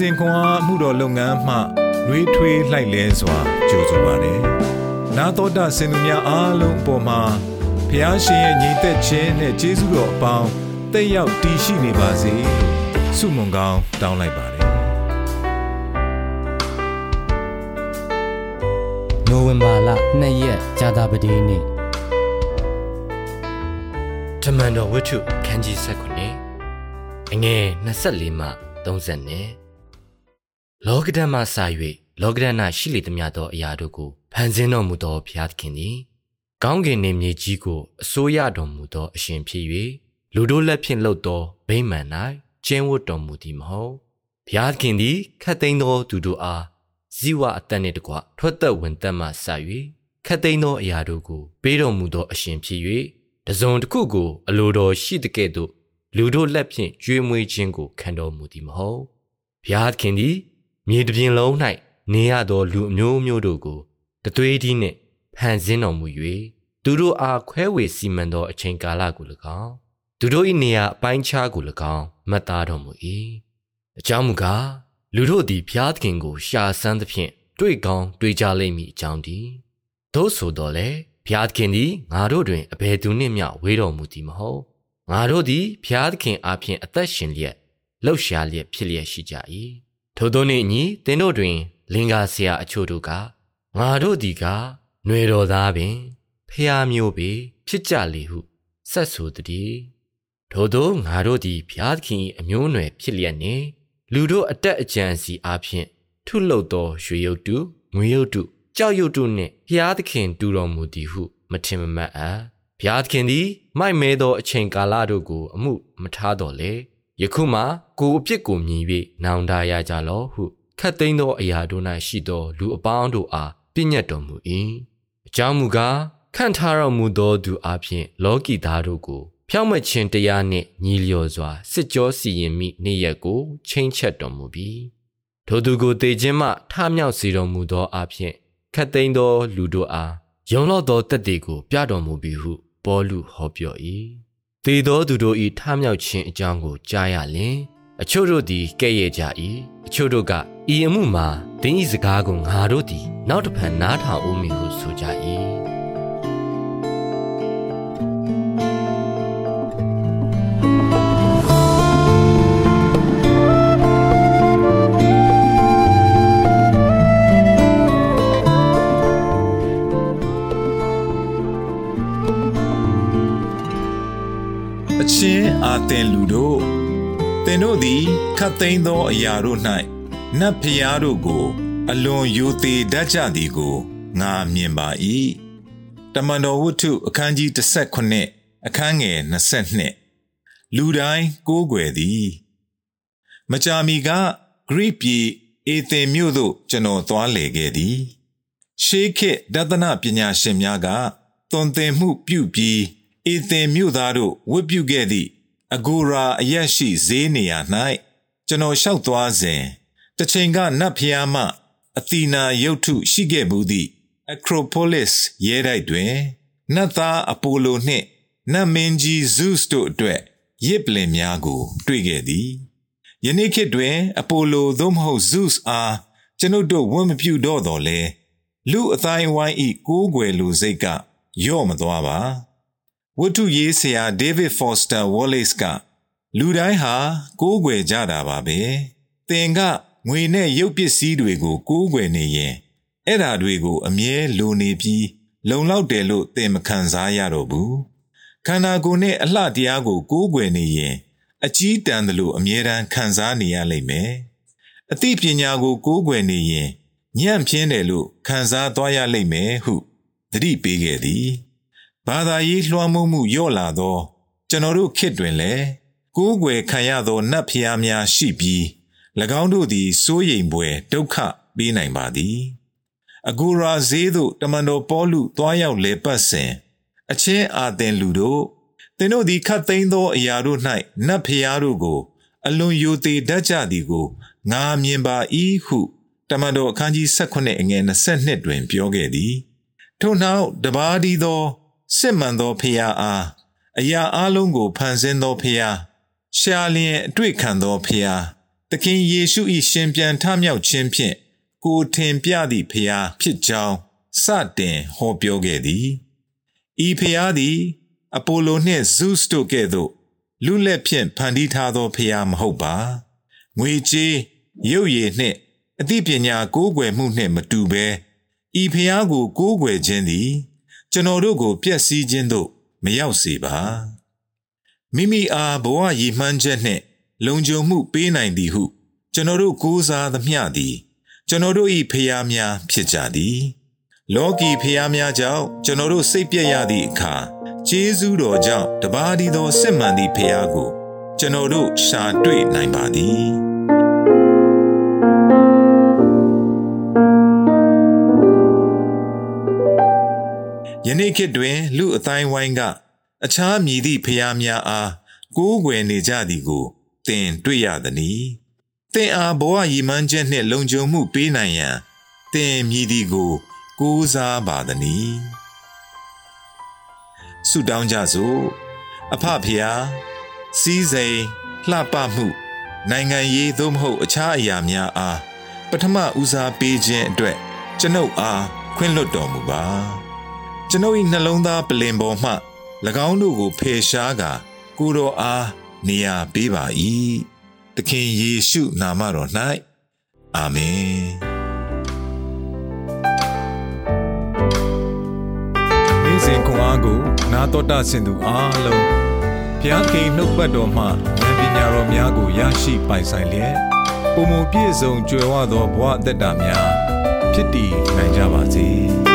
စဉ်ခွန်အားမှုတော်လုပ်ငန်းမှနှွေးထွေးလှိုက်လဲစွာကြိုဆိုပါတယ်။နာတော်တာစင်သူများအားလုံးအပေါ်မှာဖះရှင်ရဲ့ညီသက်ခြင်းနဲ့ကျေးဇူးတော်အပေါင်းတက်ရောက်တည်ရှိနေပါစေလို့ဆုမွန်ကောင်းတောင်းလိုက်ပါတယ်။နိုဝင်ဘာလ2ရက်ကြာသပတေးနေ့တမန်တော်ဝတ္ထုခန်းကြီး19အငယ်24မှ30 လောကဓာတ်မှစာ၍လောကဓာတ်၌ရှိလေသမျှသောအရာတို့ကိုဖန်ဆင်းတော်မူသောဘုရားသခင်သည်ကောင်းကင်နှင့်မြေကြီးကိုအစိုးရတော်မူသောအရှင်ဖြစ်၍လူတို့လက်ဖြင့်လှုပ်သောဗိမာန်၌ကျင်းဝတ်တော်မူသည်မဟုတ်ဘုရားသခင်သည်ခတ်သိမ်းသောသူတို့အားဇီဝအသက်နှင့်တကွထွက်သက်ဝင်သက်မှစ၍ခတ်သိမ်းသောအရာတို့ကိုပေးတော်မူသောအရှင်ဖြစ်၍တစုံတစ်ခုကိုအလိုတော်ရှိတဲ့ကဲ့သို့လူတို့လက်ဖြင့်ကျွေးမွေးခြင်းကိုခံတော်မူသည်မဟုတ်ဘုရားသခင်သည် မြေတစ်ပြင်လုံး၌နေရသောလူအမျိုးမျိုးတို့ကိုတသွေးဒီနှင့်ဖန်ဆင်းတော်မူ၍သူတို့အားခွဲဝေစီမံသောအချိန်ကာလကို၎င်းသူတို့၏နေရာအပိုင်းခြားကို၎င်းမှတ်သားတော်မူ၏အကြောင်းမူကားလူတို့သည်ဘုရားသခင်ကိုရှာဆန်းသဖြင့်တွေ့ကောင်းတွေ့ကြလိမ့်မည်အကြောင်းတည်းသို့ဆိုတော်လေဘုရားသခင်သည်ငါတို့တွင်အဘယ်သူနှင့်မျှဝေးတော်မူသည်မဟုတ်ငါတို့သည်ဘုရားသခင်အားဖြင့်အသက်ရှင်လျက်လှုပ်ရှားလျက်ဖြစ်လျက်ရှိကြ၏ ထို့သောနှင့်အညီသင်တို့တွင် လင်္ကာဆရာအချို့တို့ကငါတို့သည်ကຫນွေတော်သားပင်ဖျားမျိုးပေဖြစ်ကြလေဟုဆက်ဆိုသည်ထို့သောငါတို့သည်ဘုရားသခင်၏အမျိုးအနွယ်ဖြစ်လျက်နှင့်လူတို့အတက်အကြံစီအားဖြင့်ထုလှုပ်သောရွှေရုပ်တုငွေရုပ်တုကြောက်ရုပ်တုနှင့်ဘုရားသခင်တူတော်မူသည်ဟုမထင်မမှတ်အပ်ဘုရားသခင်သည်မိုက်မဲသောအချိန်ကာလတို့ကိုအမှုမထားတော်လေ ယခုမှကိုအပြစ်ကိုမြင်၍နောင်တရကြလော့ဟုခတ်သိမ်းသောအရာတို့၌ရှိသော လူအပေါင်းတို့အားပြည့်ညတ်တော်မူ၏အကြောင်းမူကားခန့်ထားတော်မူသောသူအပြင်လောကီသားတို့ကိုဖြောင့်မတ်ခြင်းတရားနှင့်ညီလျော်စွာစစ်ကြောစီရင်မိနေ့ရက်ကိုချိန်ချက်တော်မူပြီးထိုသူကိုတေခြင်းမှထမြောက်စေတော်မူသောအပြင်ခတ်သိမ်းသော လူတို့အားယုံလောက်သောတက်တေကိုပြတော်မူပြီးဟု ပေါလုဟောပြော၏ တေသောသူတို့၏ထမြောက်ခြင်းအကြောင်းကိုကြားရလျင်အချို့တို့သည်ကဲ့ရဲ့ကြ၏အချို့တို့ကဤအမှုမှာဒင်းဤစကားကိုငါတို့သည် နောက်တစ်ဖန်နားထောင်ဦးမည်ဟုဆိုကြ၏ ချင်းအာတင်လူတို့သင်တို့သည်ခတ်သိမ်းသောအရာတို့၌နတ်ဖျားတို့ကို အလွန်ယူသေးတတ်ကြသည်ကိုငါမြင်ပါ၏တမန်တော်ဝတ္ထုအခန်းကြီး19အခန်းငယ်22လူတိုင်းကိုးကွယ်သည် မကြာမီကဂရိပြည်အေသင်မြို့သို့ကျွန်တော်သွားလေခဲ့သည် ရှေးခေတ်ဒသနပညာရှင်များကသွန်သင်မှုပြုပြီးအေသင်မြို့သားတို့ဝတ်ပြုခဲ့သည့် အဂိုရာအရက်ရှိဈေးနေရာ၌ကျွန်တော်လျှောက်သွားစဉ်တစ်ချိန်ကနတ်ဖျားမှအသီနာရုပ်ထုရှိခဲ့မှုသည့်အခရိုပိုလစ်ရဲတိုက်တွင်နတ်သားအပိုလိုနှင့်နတ်မင်းကြီးဇုစ်တို့အတွက်ရစ်ပလင်များကို တွေ့ခဲ့သည်ယနေ့ခေတ်တွင် အပိုလိုသို့မဟုတ်ဇုစ်အားကျွန်ုပ်တို့ဝန်မပြုတော့တော်လဲလူအတိုင်းဝိုင်းဤကိုးကွယ်လူစိတ်ကယော့မသွားပါ ဝတ္ထုရေးဆရာဒေးဗစ်ဖော့စတာဝေါ်လိစ်ကလူတိုင်းဟာကိုးကွယ်ကြတာပါပဲသင်ကငွေနဲ့ရုပ်ပစ္စည်းတွေကိုကိုးကွယ်နေရင်အဲ့ဓာတွေကိုအမြဲလိုနေပြီးလုံလောက်တယ်လို့သင်မခံစားရတော့ဘူးခန္ဓာကိုယ်နဲ့အလှတရားကိုကိုးကွယ်နေရင်အကြီးတန်းတယ်လို့အမြဲတမ်းခံစားနေရလိမ့်မယ်အသိပညာကိုကိုးကွယ်နေရင်ညံ့ပြင်းတယ်လို့ခံစားသွားရလိမ့်မယ်ဟုသတိပေးခဲ့သည် ဘာသာရေးလွှမ်းမိုးမှုလျော့လာသော ကျွန်တော်တို့ခေတ်တွင်လည်းကိုးကွယ်ခံရသောနတ်ဖျားများရှိပြီး၎င်းတို့သည်စိုးရိမ်ပွေဒုက္ခပေးနိုင်ပါသည်အဂူရာဈေးသို့တမန်တော်ပေါလုတွားရောက်လေပတ်စဉ်အချင်းအာသင်လူတို့သင်တို့သည်ခတ်သိမ်းသောအရာတို့၌နတ်ဖျားတို့ကို အလွန်ယိုသေးတတ်ကြသည်ကိုငါမြင်ပါ၏ဟုတမန်တော်အခန်းကြီး18အငယ်22တွင် ပြောခဲ့သည်ထို့နောက်တပါးဒီသော စစ်မှန်သောဖျားအားအရာအလုံးကိုဖန်ဆင်းသောဖျားရှာလျင်အတွေ့ခံသောဖျားသခင်ယေရှု၏ရှင်ပြန်ထမြောက်ခြင်းဖြင့်ကိုထင်ပြသည့်ဖျားဖြစ်ကြောင်းစတင်ဟောပြောခဲ့သည်ဤဖျားသည် အပိုလိုနှင့်ဇုစ်တို့ကဲ့သို့လူလက်ဖြင့်ဖန်တီးထားသောဖျားမဟုတ်ပါငွေကြေးရုပ်ရည်နှင့်အသိပညာကိုးကွယ်မှုနှင့်မတူဘဲဤဖျားကိုကိုးကွယ်ခြင်းသည် ကျွန်တော်တို့ကိုပျက်စီးခြင်းသို့မရောက်စေပါမိမိအားဘဝရည်မှန်းချက်နှင့် လုံခြုံမှုပေးနိုင်သည်ဟု ကျွန်တော်တို့ကိုးစားသမျှသည် ကျွန်တော်တို့၏ဖျားများဖြစ်ကြသည် လောကီဖျားများကြောင့်ကျွန်တော်တို့စိတ်ပြည့်ရသည့်အခါကျေးဇူးတော်ကြောင့်တပါးဒီသောစစ်မှန်သည့်ဖျားကို ကျွန်တော်တို့ရှာတွေ့နိုင်ပါသည် ယနေ့ခေတ်တွင် လူအတိုင်းဝိုင်းက အခြားမြည်သည့်ဖျားများအားကိုးကွယ်နေကြသည်ကိုသင်တွေ့ရသည်။သင်အားဘဝရည်မှန်းချက်နှင့်လုံခြုံမှုပေးနိုင်ရန်သင်မြည်သည်ကိုကိုးစားပါသည်။ဆုတောင်းကြစို့အဖဖျားစီးစိမ်လှပမှု နိုင်ငံရေးသို့မဟုတ်အခြားအရာများအားပထမဦးစားပေးခြင်းအတွက်ကျွန်ုပ်အားခွင့်လွှတ်တော်မူပါ ကျွန်ုပ်၏နှလုံးသားပလင်ပေါ်မှ၎င်းတို့ကိုဖယ်ရှားကာကိုတော်အားနေရာပေးပါ၏သခင်ယေရှုနာမတော်၌အာမင်နေ့စဉ်ခွန်အားကို နာတော်တာဆင်သူအားလုံးဘုရားခင်နှုတ်ပတ်တော်မှဉာဏ်ပညာတော်များကိုရရှိပိုင်ဆိုင်လျက်ပုံမပြည့်စုံကြွယ်ဝသောဘဝအသက်တာများဖြစ်တည်နိုင်ကြပါစေ။